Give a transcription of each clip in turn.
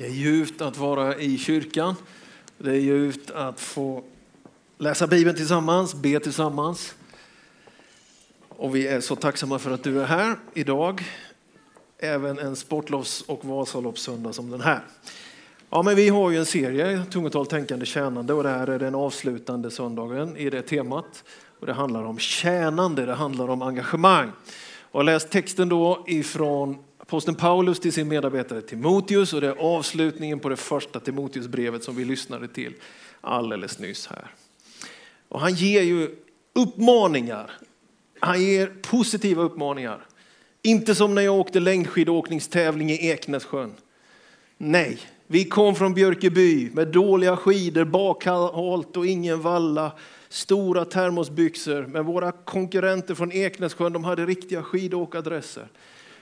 Det är ljuvt att vara i kyrkan. Det är ljuvt att få läsa Bibeln tillsammans, be tillsammans. Och vi är så tacksamma för att du är här idag. Även en sportlovs och Vasaloppssöndag som den här. Ja, men vi har ju en serie, Tungotal tänkande tjänande, och det här är den avslutande söndagen i det temat. Och det handlar om tjänande, det handlar om engagemang. Och jag har läst texten då ifrån aposteln Paulus till sin medarbetare Timoteus och det är avslutningen på det första Timoteusbrevet som vi lyssnade till alldeles nyss här. Och han ger ju uppmaningar. Han ger positiva uppmaningar. Inte som när jag åkte längdskidåkningstävling i Eknässjön. Nej, vi kom från Björkeby med dåliga skidor, bakhalt och ingen valla, stora termosbyxor. Men våra konkurrenter från Eknässjön de hade riktiga skidåkadresser.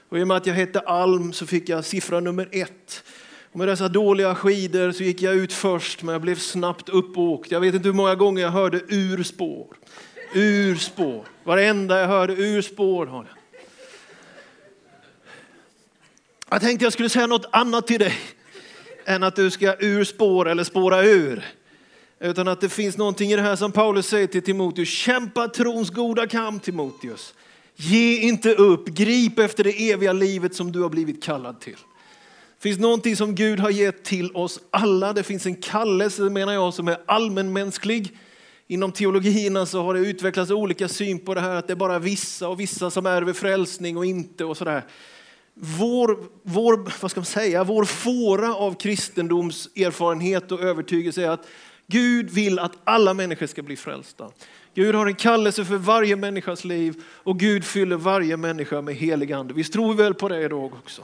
Och I och med att jag hette Alm så fick jag siffra nummer ett. Och med dessa dåliga skidor så gick jag ut först, men jag blev snabbt uppåkt. Jag vet inte hur många gånger jag hörde urspår. Urspår. Varenda jag hörde urspår. Jag tänkte jag skulle säga något annat till dig än att du ska ur spår eller spåra ur. Utan att det finns någonting i det här som Paulus säger till Timoteus. Kämpa trons goda kamp Timoteus. Ge inte upp, grip efter det eviga livet som du har blivit kallad till. Det finns någonting som Gud har gett till oss alla. Det finns en kallelse menar jag som är allmänmänsklig. Inom teologierna så har det utvecklats olika syn på det här att det är bara vissa och vissa som ärver frälsning och inte och sådär. Vår, vår, vad ska man säga, vår fåra av kristendoms erfarenhet och övertygelse är att Gud vill att alla människor ska bli frälsta. Gud har en kallelse för varje människas liv och Gud fyller varje människa med helig ande. Visst tror vi väl på det idag också.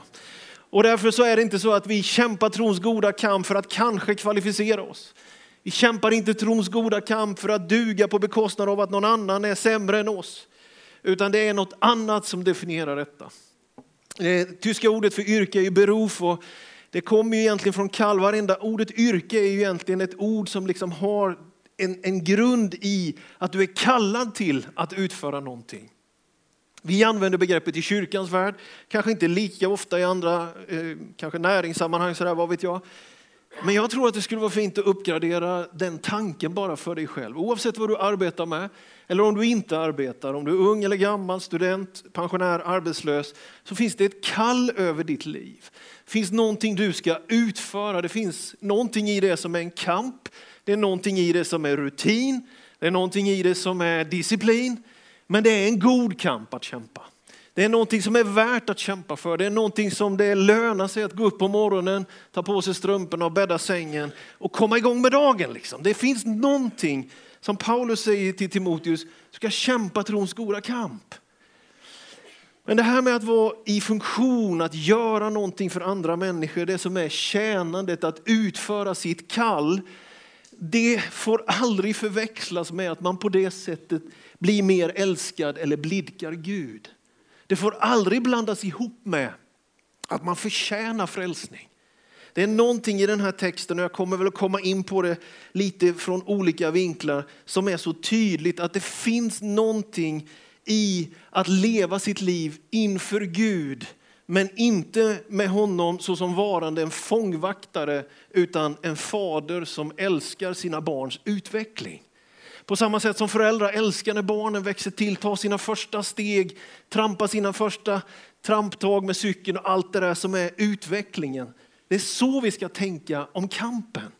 Och därför så är det inte så att vi kämpar trons goda kamp för att kanske kvalificera oss. Vi kämpar inte trons goda kamp för att duga på bekostnad av att någon annan är sämre än oss. Utan det är något annat som definierar detta. Det tyska ordet för yrke är ju beruf och det kommer ju egentligen från kall. Varenda ordet yrke är ju egentligen ett ord som liksom har en, en grund i att du är kallad till att utföra någonting. Vi använder begreppet i kyrkans värld, kanske inte lika ofta i andra eh, kanske näringssammanhang, sådär, vad vet jag. Men jag tror att det skulle vara fint att uppgradera den tanken bara för dig själv. Oavsett vad du arbetar med, eller om du inte arbetar, om du är ung eller gammal, student, pensionär, arbetslös, så finns det ett kall över ditt liv. Det finns någonting du ska utföra, det finns någonting i det som är en kamp, det är någonting i det som är rutin, det är någonting i det som är disciplin. Men det är en god kamp att kämpa. Det är någonting som är värt att kämpa för. Det är någonting som det lönar sig att gå upp på morgonen, ta på sig strumporna och bädda sängen och komma igång med dagen. Liksom. Det finns någonting som Paulus säger till Timoteus, du ska kämpa trons goda kamp. Men det här med att vara i funktion, att göra någonting för andra människor, det som är tjänandet, att utföra sitt kall, det får aldrig förväxlas med att man på det sättet blir mer älskad eller blidkar Gud. Det får aldrig blandas ihop med att man förtjänar frälsning. Det är någonting i den här texten, och jag kommer väl att komma in på det lite från olika vinklar, som är så tydligt att det finns någonting i att leva sitt liv inför Gud men inte med honom såsom varande en fångvaktare utan en fader som älskar sina barns utveckling. På samma sätt som föräldrar älskar när barnen växer till, tar sina första steg, trampar sina första tramptag med cykeln och allt det där som är utvecklingen. Det är så vi ska tänka om kampen.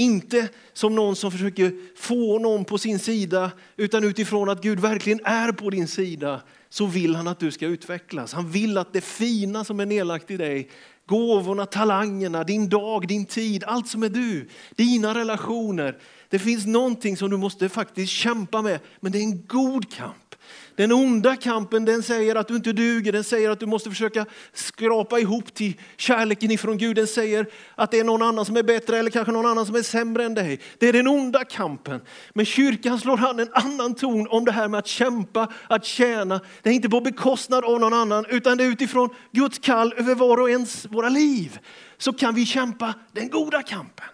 Inte som någon som försöker få någon på sin sida, utan utifrån att Gud verkligen är på din sida så vill han att du ska utvecklas. Han vill att det fina som är nedlagt i dig, gåvorna, talangerna, din dag, din tid, allt som är du, dina relationer. Det finns någonting som du måste faktiskt kämpa med, men det är en god kamp. Den onda kampen den säger att du inte duger, den säger att du måste försöka skrapa ihop till kärleken ifrån Gud. Den säger att det är någon annan som är bättre eller kanske någon annan som är sämre än dig. Det är den onda kampen. Men kyrkan slår an en annan ton om det här med att kämpa, att tjäna. Det är inte på bekostnad av någon annan utan det är utifrån Guds kall över var och ens våra liv. Så kan vi kämpa den goda kampen.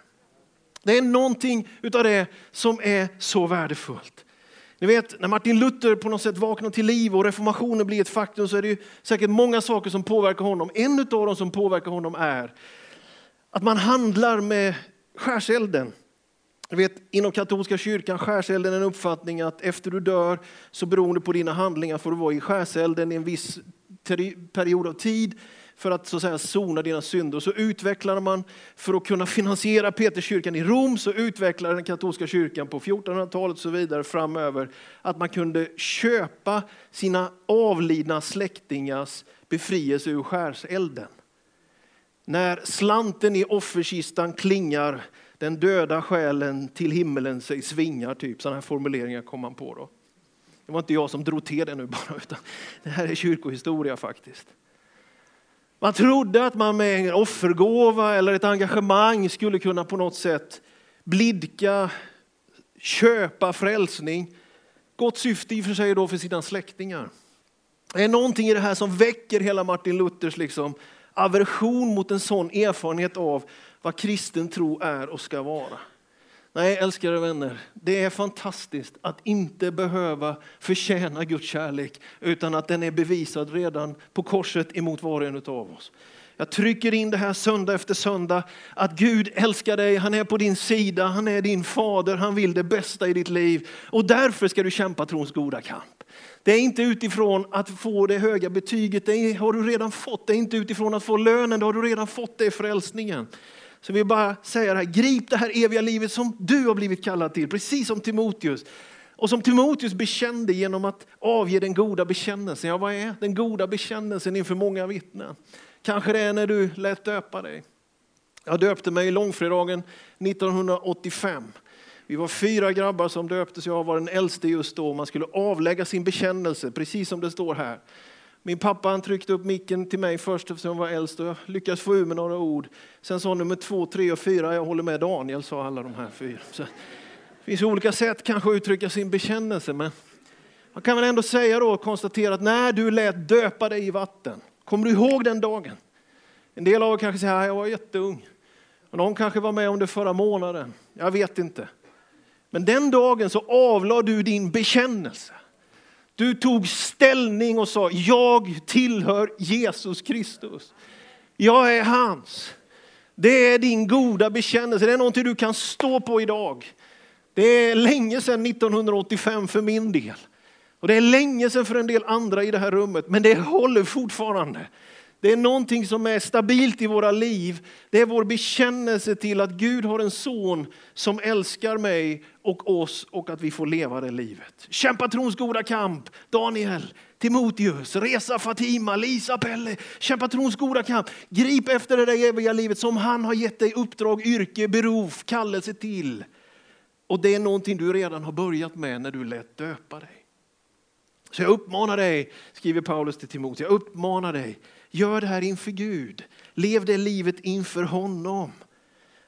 Det är någonting utav det som är så värdefullt. Ni vet, när Martin Luther på något sätt vaknar till liv och reformationen blir ett faktum så är det säkert många saker som påverkar honom. En av dem som påverkar honom är att man handlar med skärselden. Jag vet, inom katolska kyrkan skärselden en uppfattning att efter du dör så beroende på dina handlingar får du vara i skärselden i en viss period av tid för att så att säga sona dina synder. Så utvecklade man, för att kunna finansiera Peterskyrkan i Rom, så utvecklade den katolska kyrkan på 1400-talet och så vidare framöver att man kunde köpa sina avlidna släktingars befrielse ur skärselden. När slanten i offerkistan klingar, den döda själen till himmelen sig svingar, typ sådana här formuleringar kom man på då. Det var inte jag som drog till det nu bara, utan det här är kyrkohistoria faktiskt. Man trodde att man med en offergåva eller ett engagemang skulle kunna på något sätt blidka, köpa frälsning. Gott syfte i och för sig då för sina släktingar. Det är någonting i det här som väcker hela Martin Luthers liksom aversion mot en sån erfarenhet av vad kristen tro är och ska vara. Nej, älskade vänner, det är fantastiskt att inte behöva förtjäna Guds kärlek, utan att den är bevisad redan på korset emot var och en av oss. Jag trycker in det här söndag efter söndag, att Gud älskar dig, han är på din sida, han är din fader, han vill det bästa i ditt liv. Och därför ska du kämpa trons goda kamp. Det är inte utifrån att få det höga betyget, det har du redan fått. Det är inte utifrån att få lönen, det har du redan fått det är frälsningen. Så vi bara säger det här, grip det här eviga livet som du har blivit kallad till, precis som Timoteus. Och som Timoteus bekände genom att avge den goda bekännelsen. Ja, vad är den goda bekännelsen inför många vittnen? Kanske det är när du lät döpa dig. Jag döpte mig långfredagen 1985. Vi var fyra grabbar som döptes, jag var den äldste just då. Man skulle avlägga sin bekännelse, precis som det står här. Min pappa han tryckte upp micken till mig först eftersom jag var äldst och jag lyckades få ur mig några ord. Sen sa nummer två, tre och fyra, jag håller med Daniel, sa alla de här fyra. Så det finns olika sätt kanske att uttrycka sin bekännelse, men man kan väl ändå säga då och konstatera att när du lät döpa dig i vatten, kommer du ihåg den dagen? En del av er kanske säger jag var jätteung. Och någon kanske var med om det förra månaden. Jag vet inte. Men den dagen så avlade du din bekännelse. Du tog ställning och sa, jag tillhör Jesus Kristus. Jag är hans. Det är din goda bekännelse, det är någonting du kan stå på idag. Det är länge sedan 1985 för min del. Och det är länge sedan för en del andra i det här rummet, men det håller fortfarande. Det är någonting som är stabilt i våra liv. Det är vår bekännelse till att Gud har en son som älskar mig och oss och att vi får leva det livet. Kämpa trons goda kamp, Daniel, Timoteus, Resa, Fatima, Lisa, Pelle. Kämpa trons goda kamp. Grip efter det där eviga livet som han har gett dig uppdrag, yrke, berov, kallelse till. Och det är någonting du redan har börjat med när du lät döpa dig. Så jag uppmanar dig, skriver Paulus till Timoteus, jag uppmanar dig, Gör det här inför Gud. Lev det livet inför honom.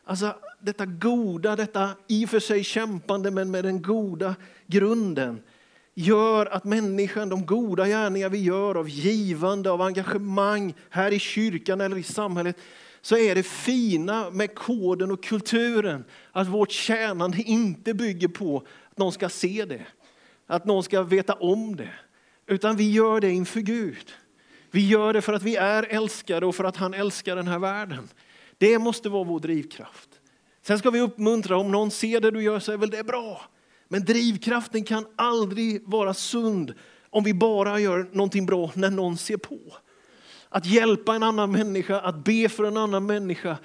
Alltså detta goda, detta i och för sig kämpande men med den goda grunden gör att människan, de goda gärningar vi gör av givande, av engagemang här i kyrkan eller i samhället, så är det fina med koden och kulturen att vårt tjänande inte bygger på att någon ska se det, att någon ska veta om det, utan vi gör det inför Gud. Vi gör det för att vi är älskade och för att han älskar den här världen. Det måste vara vår drivkraft. Sen ska vi uppmuntra, om någon ser det du gör så är väl det bra. Men drivkraften kan aldrig vara sund om vi bara gör någonting bra när någon ser på. Att hjälpa en annan människa, att be för en annan människa.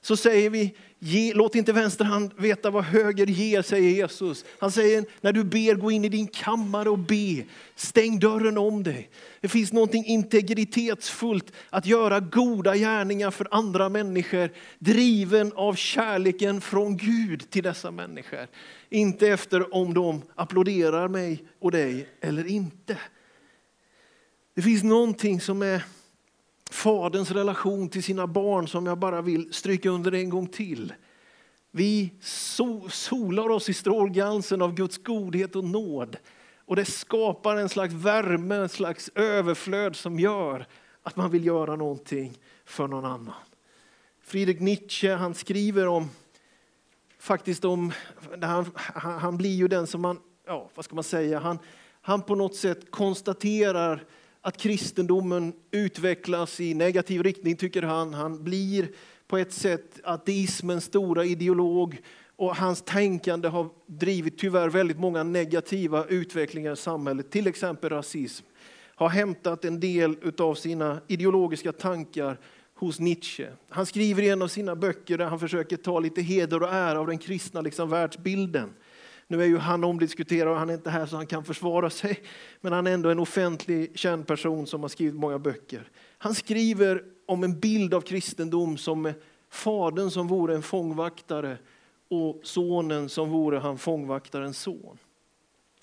Så säger vi, Ge, låt inte vänster hand veta vad höger ger, säger Jesus. Han säger när du ber, gå in i din kammare och be. Stäng dörren om dig. Det finns något integritetsfullt att göra goda gärningar för andra människor, driven av kärleken från Gud till dessa människor. Inte efter om de applåderar mig och dig eller inte. Det finns någonting som är Faderns relation till sina barn som jag bara vill stryka under en gång till. Vi solar oss i strålglansen av Guds godhet och nåd. Och det skapar en slags värme, en slags överflöd som gör att man vill göra någonting för någon annan. Friedrich Nietzsche han skriver om, faktiskt om, han, han blir ju den som man, ja vad ska man säga, han, han på något sätt konstaterar att kristendomen utvecklas i negativ riktning, tycker han. Han blir på ett sätt ateismens stora ideolog och hans tänkande har drivit tyvärr väldigt många negativa utvecklingar i samhället, till exempel rasism. Har hämtat en del av sina ideologiska tankar hos Nietzsche. Han skriver i en av sina böcker där han försöker ta lite heder och ära av den kristna liksom, världsbilden. Nu är ju han omdiskuterad och han är inte här så han kan försvara sig. Men han är ändå en offentlig känd person som har skrivit många böcker. Han skriver om en bild av kristendom som fadern som vore en fångvaktare och sonen som vore han fångvaktarens son.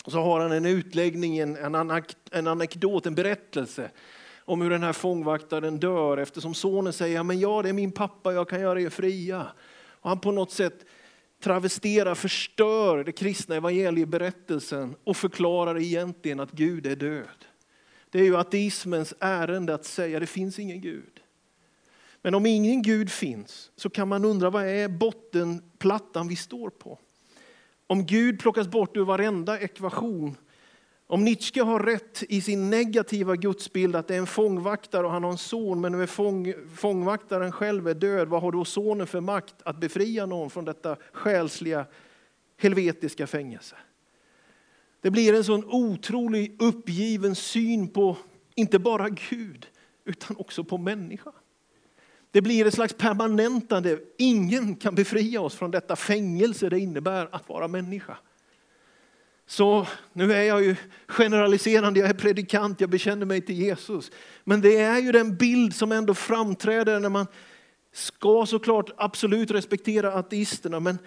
Och så har han en utläggning, en, en anekdot, en berättelse om hur den här fångvaktaren dör eftersom sonen säger men ja, det är min pappa, jag kan göra er fria. Och han på något sätt travesterar, förstör det kristna evangelieberättelsen och förklarar egentligen att Gud är död. Det är ju ateismens ärende att säga det finns ingen Gud. Men om ingen Gud finns så kan man undra vad är bottenplattan vi står på? Om Gud plockas bort ur varenda ekvation om Nietzsche har rätt i sin negativa gudsbild att det är en fångvaktare och han har en son, men nu är fång, fångvaktaren själv är död, vad har då sonen för makt att befria någon från detta själsliga helvetiska fängelse? Det blir en sån otrolig uppgiven syn på inte bara Gud, utan också på människan. Det blir ett slags permanentande. Ingen kan befria oss från detta fängelse det innebär att vara människa. Så nu är jag ju generaliserande, jag är predikant, jag bekänner mig till Jesus. Men det är ju den bild som ändå framträder när man ska såklart absolut respektera ateisterna. Men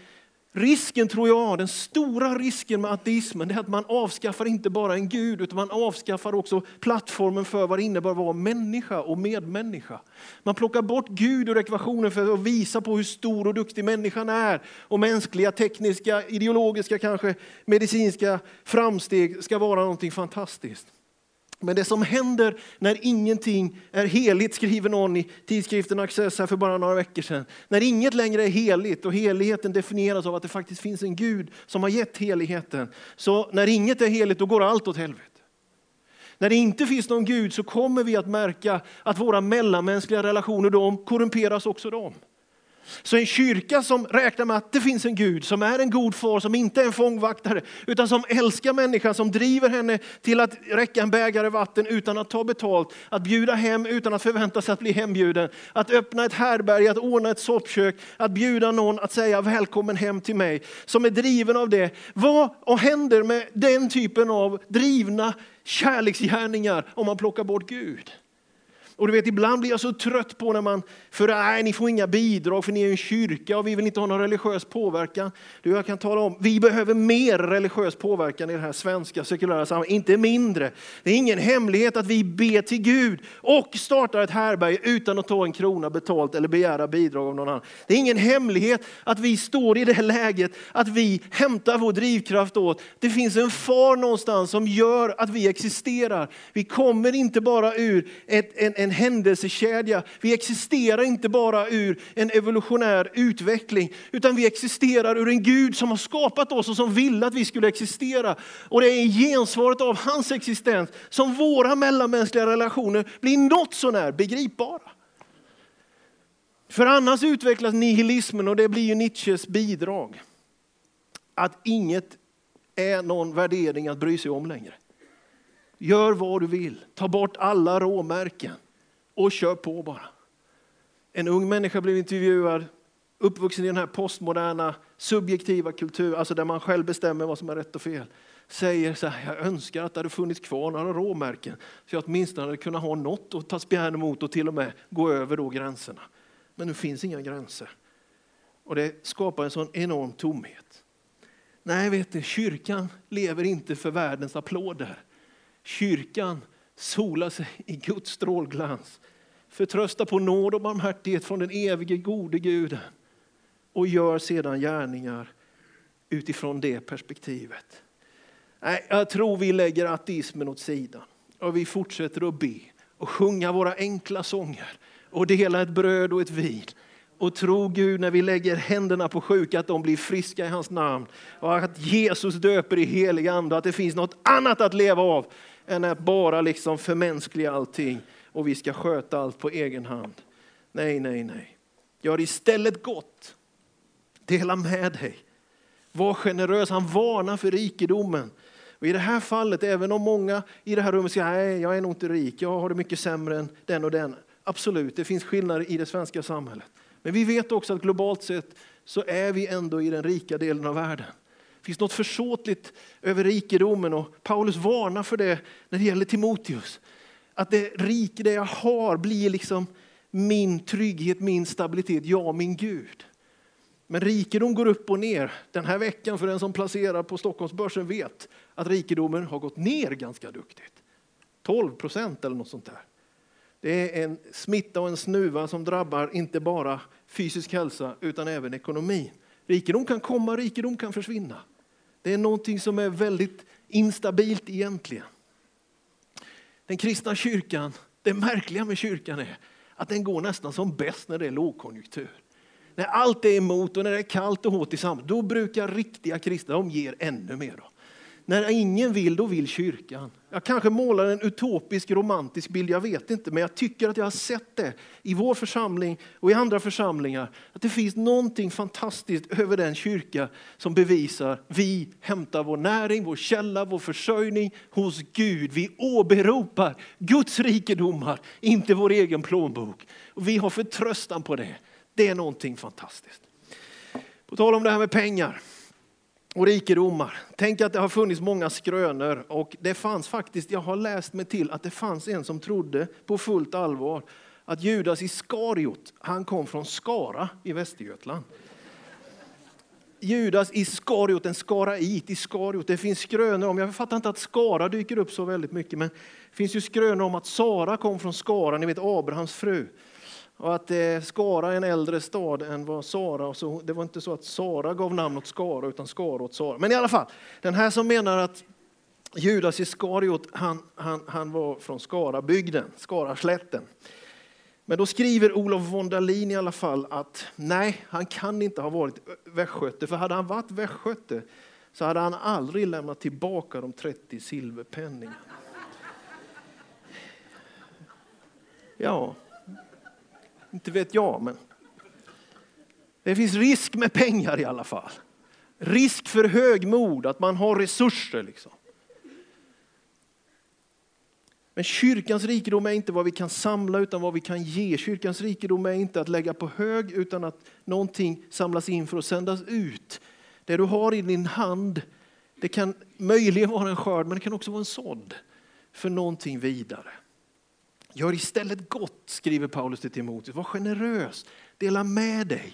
Risken tror jag, den stora risken med ateismen är att man avskaffar inte bara en gud utan man avskaffar också plattformen för vad det innebär att vara människa och medmänniska. Man plockar bort Gud ur ekvationen för att visa på hur stor och duktig människan är. Och mänskliga, tekniska, ideologiska, kanske medicinska framsteg ska vara någonting fantastiskt. Men det som händer när ingenting är heligt, skriver någon i tidskriften Access här för bara några veckor sedan. När inget längre är heligt och heligheten definieras av att det faktiskt finns en Gud som har gett heligheten. Så när inget är heligt då går allt åt helvete. När det inte finns någon Gud så kommer vi att märka att våra mellanmänskliga relationer de korrumperas också de. Så en kyrka som räknar med att det finns en Gud som är en god far, som inte är en fångvaktare, utan som älskar människan, som driver henne till att räcka en bägare vatten utan att ta betalt, att bjuda hem utan att förvänta sig att bli hembjuden, att öppna ett härberge, att ordna ett soppkök, att bjuda någon att säga välkommen hem till mig, som är driven av det. Vad händer med den typen av drivna kärleksgärningar om man plockar bort Gud? Och du vet, ibland blir jag så trött på när man, för nej, ni får inga bidrag för ni är en kyrka och vi vill inte ha någon religiös påverkan. Du, jag kan tala om, vi behöver mer religiös påverkan i det här svenska sekulära samhället, inte mindre. Det är ingen hemlighet att vi ber till Gud och startar ett härberge utan att ta en krona betalt eller begära bidrag av någon annan. Det är ingen hemlighet att vi står i det läget att vi hämtar vår drivkraft åt. Det finns en far någonstans som gör att vi existerar. Vi kommer inte bara ur ett, en, en en händelsekedja. Vi existerar inte bara ur en evolutionär utveckling, utan vi existerar ur en Gud som har skapat oss och som ville att vi skulle existera. Och det är i gensvaret av hans existens som våra mellanmänskliga relationer blir något sånär begripbara. För annars utvecklas nihilismen och det blir ju Nietzsches bidrag. Att inget är någon värdering att bry sig om längre. Gör vad du vill, ta bort alla råmärken och kör på bara. En ung människa blev intervjuad, uppvuxen i den här postmoderna subjektiva kulturen, alltså där man själv bestämmer vad som är rätt och fel. Säger så här, jag önskar att det hade funnits kvar några råmärken så jag åtminstone hade kunnat ha något att ta spjärn emot och till och med gå över då gränserna. Men nu finns inga gränser. Och det skapar en sån enorm tomhet. Nej, vet du, kyrkan lever inte för världens applåder. Kyrkan sola sig i Guds strålglans, förtrösta på nåd och barmhärtighet från den evige gode Guden och gör sedan gärningar utifrån det perspektivet. Nej, jag tror vi lägger ateismen åt sidan och vi fortsätter att be och sjunga våra enkla sånger och dela ett bröd och ett vin och tro Gud när vi lägger händerna på sjuka att de blir friska i hans namn och att Jesus döper i helig ande och att det finns något annat att leva av än att bara liksom förmänskliga allting och vi ska sköta allt på egen hand. Nej, nej, nej. Gör istället gott. Dela med dig. Var generös. Han varnar för rikedomen. Och I det här fallet, även om många i det här rummet säger nej, jag är nog inte rik, jag har det mycket sämre än den och den. Absolut, det finns skillnader i det svenska samhället. Men vi vet också att globalt sett så är vi ändå i den rika delen av världen. Det finns något försåtligt över rikedomen och Paulus varnar för det när det gäller Timoteus. Att det rike, det jag har, blir liksom min trygghet, min stabilitet, ja min Gud. Men rikedom går upp och ner. Den här veckan, för den som placerar på Stockholmsbörsen vet att rikedomen har gått ner ganska duktigt. 12 procent eller något sånt där. Det är en smitta och en snuva som drabbar inte bara fysisk hälsa utan även ekonomi. Rikedom kan komma, rikedom kan försvinna. Det är någonting som är väldigt instabilt egentligen. Den kristna kyrkan, det märkliga med kyrkan är att den går nästan som bäst när det är lågkonjunktur. När allt är emot och när det är kallt och hårt i samhället, då brukar riktiga kristna, de ger ännu mer. Då. När ingen vill, då vill kyrkan. Jag kanske målar en utopisk romantisk bild, jag vet inte, men jag tycker att jag har sett det i vår församling och i andra församlingar. Att det finns någonting fantastiskt över den kyrka som bevisar vi hämtar vår näring, vår källa, vår försörjning hos Gud. Vi åberopar Guds rikedomar, inte vår egen plånbok. Och vi har förtröstan på det. Det är någonting fantastiskt. På tal om det här med pengar och rikedomar. Tänk att det har funnits många skrönor och det fanns faktiskt, jag har läst mig till att det fanns en som trodde på fullt allvar att Judas Iskariot, han kom från Skara i Västergötland. Judas Iskariot, en skarait, Iskariot. Det finns skrönor om, jag fattar inte att Skara dyker upp så väldigt mycket, men det finns ju skrönor om att Sara kom från Skara, ni vet Abrahams fru. Och att eh, Skara är en äldre stad än vad Sara, och så det var inte så att Sara gav namn åt Skara utan Skara åt Sara. Men i alla fall, den här som menar att Judas Iskariot, han, han, han var från Skarabygden, Skaraslätten. Men då skriver Olof von Dalin i alla fall att nej, han kan inte ha varit västgöte, för hade han varit västgöte så hade han aldrig lämnat tillbaka de 30 silverpenningarna. Ja, inte vet jag, men det finns risk med pengar i alla fall. Risk för högmod, att man har resurser. Liksom. Men kyrkans rikedom är inte vad vi kan samla utan vad vi kan ge. Kyrkans rikedom är inte att lägga på hög utan att någonting samlas in för att sändas ut. Det du har i din hand, det kan möjligen vara en skörd men det kan också vara en sådd för någonting vidare. Gör istället gott, skriver Paulus till Timoteus. Var generös, dela med dig.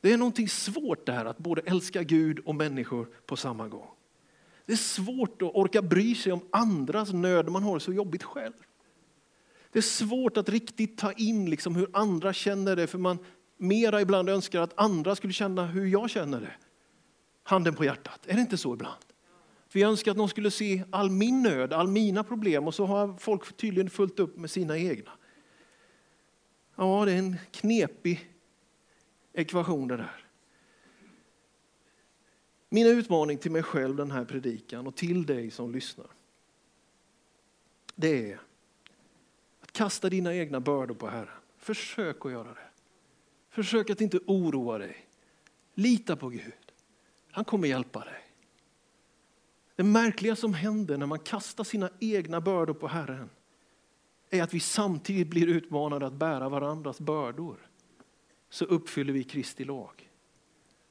Det är någonting svårt det här att både älska Gud och människor på samma gång. Det är svårt att orka bry sig om andras nöd man har det så jobbigt själv. Det är svårt att riktigt ta in liksom hur andra känner det, för man mera ibland önskar att andra skulle känna hur jag känner det. Handen på hjärtat, är det inte så ibland? Vi önskar att någon skulle se all min nöd, all mina problem och så har folk tydligen fullt upp med sina egna. Ja, det är en knepig ekvation det där. Min utmaning till mig själv den här predikan och till dig som lyssnar. Det är att kasta dina egna bördor på Herren. Försök att göra det. Försök att inte oroa dig. Lita på Gud. Han kommer hjälpa dig. Det märkliga som händer när man kastar sina egna bördor på Herren är att vi samtidigt blir utmanade att bära varandras bördor. Så uppfyller vi Kristi lag.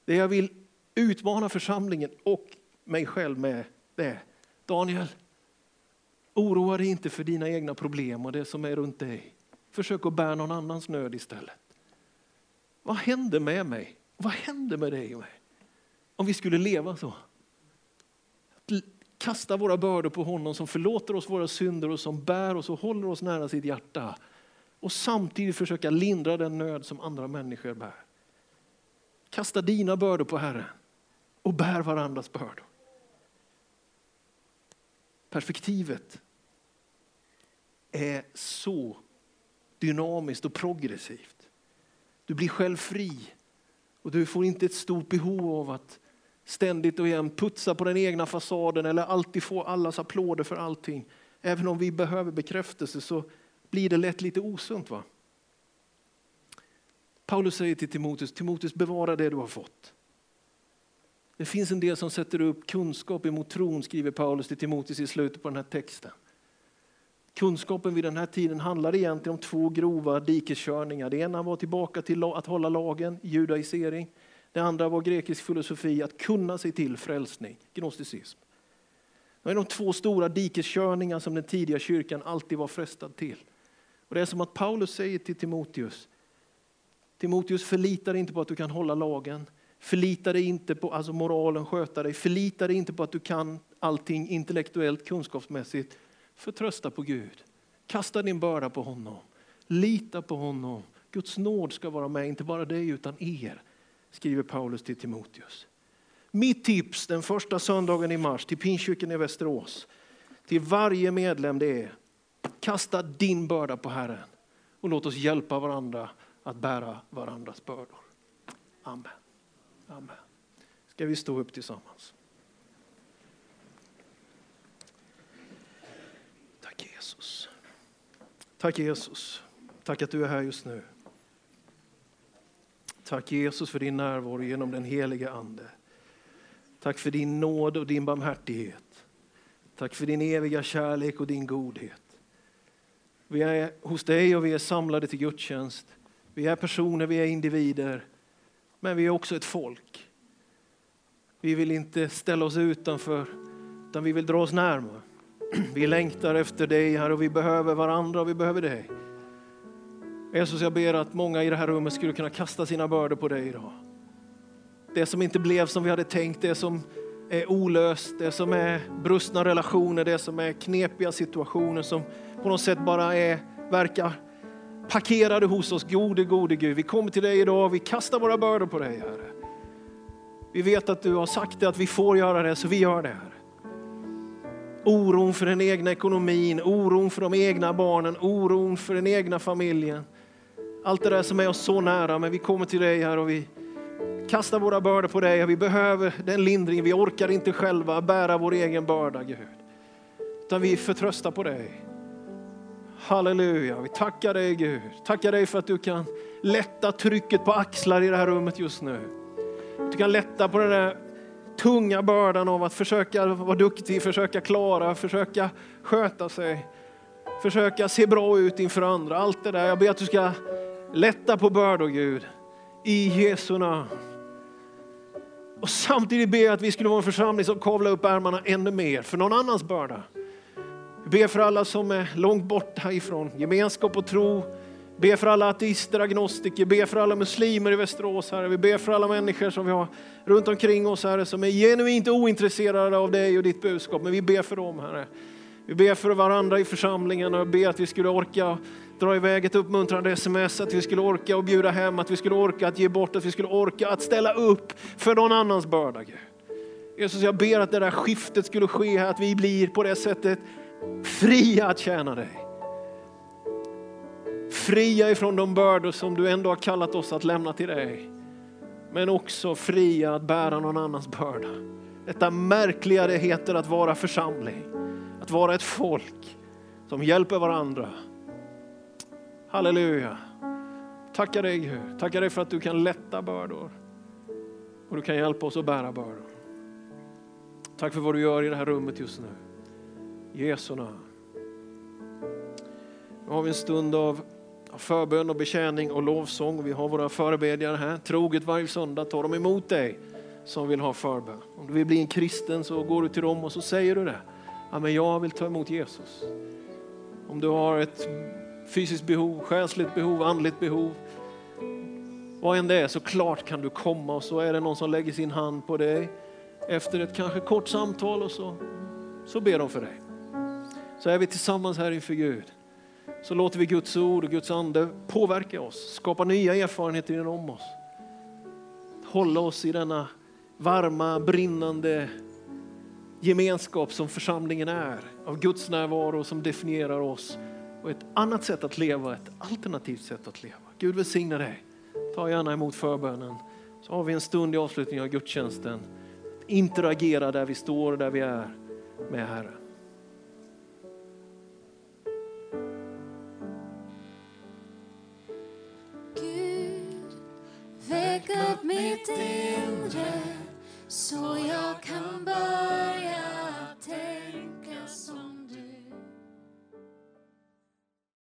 Det jag vill utmana församlingen och mig själv med det är Daniel, oroa dig inte för dina egna problem och det som är runt dig. Försök att bära någon annans nöd istället. Vad händer med mig? Vad händer med dig och mig? Om vi skulle leva så? Kasta våra bördor på honom som förlåter oss våra synder och som bär oss och håller oss nära sitt hjärta. Och samtidigt försöka lindra den nöd som andra människor bär. Kasta dina bördor på Herren och bär varandras bördor. Perspektivet är så dynamiskt och progressivt. Du blir själv fri och du får inte ett stort behov av att ständigt och jämt putsa på den egna fasaden eller alltid få allas applåder för allting. Även om vi behöver bekräftelse så blir det lätt lite osunt. Va? Paulus säger till Timoteus, Timoteus bevara det du har fått. Det finns en del som sätter upp kunskap emot tron, skriver Paulus till Timoteus i slutet på den här texten. Kunskapen vid den här tiden handlar egentligen om två grova dikeskörningar. Det ena var tillbaka till att hålla lagen, judaisering. Det andra var grekisk filosofi, att kunna sig till frälsning, gnosticism. Det är de två stora dikeskörningar som den tidiga kyrkan alltid var frestad till. Och det är som att Paulus säger till Timoteus, Timoteus förlita dig inte på att du kan hålla lagen, förlita dig inte på alltså moralen, sköta dig, förlita dig inte på att du kan allting intellektuellt, kunskapsmässigt. Förtrösta på Gud, kasta din börda på honom, lita på honom. Guds nåd ska vara med, inte bara dig utan er, skriver Paulus till Timoteus. Mitt tips den första söndagen i mars till Pingstkyrkan i Västerås, till varje medlem det är, kasta din börda på Herren och låt oss hjälpa varandra att bära varandras bördor. Amen. Amen. Ska vi stå upp tillsammans? Tack Jesus. Tack Jesus. Tack att du är här just nu. Tack Jesus för din närvaro genom den helige Ande. Tack för din nåd och din barmhärtighet. Tack för din eviga kärlek och din godhet. Vi är hos dig och vi är samlade till gudstjänst. Vi är personer, vi är individer, men vi är också ett folk. Vi vill inte ställa oss utanför, utan vi vill dra oss närmare. Vi längtar efter dig här och vi behöver varandra och vi behöver dig. Jesus, jag ber att många i det här rummet skulle kunna kasta sina bördor på dig idag. Det som inte blev som vi hade tänkt, det som är olöst, det som är brustna relationer, det som är knepiga situationer som på något sätt bara är, verkar parkerade hos oss. Gode, gode Gud, vi kommer till dig idag, vi kastar våra bördor på dig Herre. Vi vet att du har sagt det, att vi får göra det, så vi gör det Herre. Oron för den egna ekonomin, oron för de egna barnen, oron för den egna familjen. Allt det där som är oss så nära, men vi kommer till dig här och vi kastar våra bördor på dig. Vi behöver den lindringen, vi orkar inte själva bära vår egen börda Gud. Utan vi förtröstar på dig. Halleluja, vi tackar dig Gud. Tackar dig för att du kan lätta trycket på axlar i det här rummet just nu. Du kan lätta på den där tunga bördan av att försöka vara duktig, försöka klara, försöka sköta sig, försöka se bra ut inför andra. Allt det där. Jag ber att du ska lätta på bördor Gud. I Jesu namn. Och samtidigt ber jag att vi skulle vara en församling som kavlar upp ärmarna ännu mer för någon annans börda. Vi ber för alla som är långt borta ifrån gemenskap och tro. Be för alla ateister, agnostiker, be för alla muslimer i Västerås, Herre. Vi ber för alla människor som vi har runt omkring oss, Herre, som är genuint ointresserade av dig och ditt budskap. Men vi ber för dem, Herre. Vi ber för varandra i församlingen och ber att vi skulle orka dra iväg ett uppmuntrande sms, att vi skulle orka och bjuda hem, att vi skulle orka att ge bort, att vi skulle orka att ställa upp för någon annans börda. Gud. Jesus, jag ber att det där skiftet skulle ske att vi blir på det sättet fria att tjäna dig. Fria ifrån de bördor som du ändå har kallat oss att lämna till dig. Men också fria att bära någon annans börda. Detta märkliga det heter att vara församling. Att vara ett folk som hjälper varandra. Halleluja. Tackar dig Gud. Tackar dig för att du kan lätta bördor. Och du kan hjälpa oss att bära bördor. Tack för vad du gör i det här rummet just nu. Jesu namn. Nu har vi en stund av förbön och betjäning och lovsång. Vi har våra förebedjare här. Troget varje söndag tar de emot dig som vill ha förbön. Om du vill bli en kristen så går du till dem och så säger du det. Ja, men jag vill ta emot Jesus. Om du har ett fysiskt behov, själsligt behov, andligt behov. Vad än det är så klart kan du komma och så är det någon som lägger sin hand på dig efter ett kanske kort samtal och så, så ber de för dig. Så är vi tillsammans här inför Gud. Så låter vi Guds ord och Guds ande påverka oss, skapa nya erfarenheter inom oss. Hålla oss i denna varma, brinnande gemenskap som församlingen är. Av Guds närvaro som definierar oss och ett annat sätt att leva, ett alternativt sätt att leva. Gud välsigne dig. Ta gärna emot förbönen. Så har vi en stund i avslutningen av gudstjänsten. Interagera där vi står och där vi är med Herren. Gud, väck upp mitt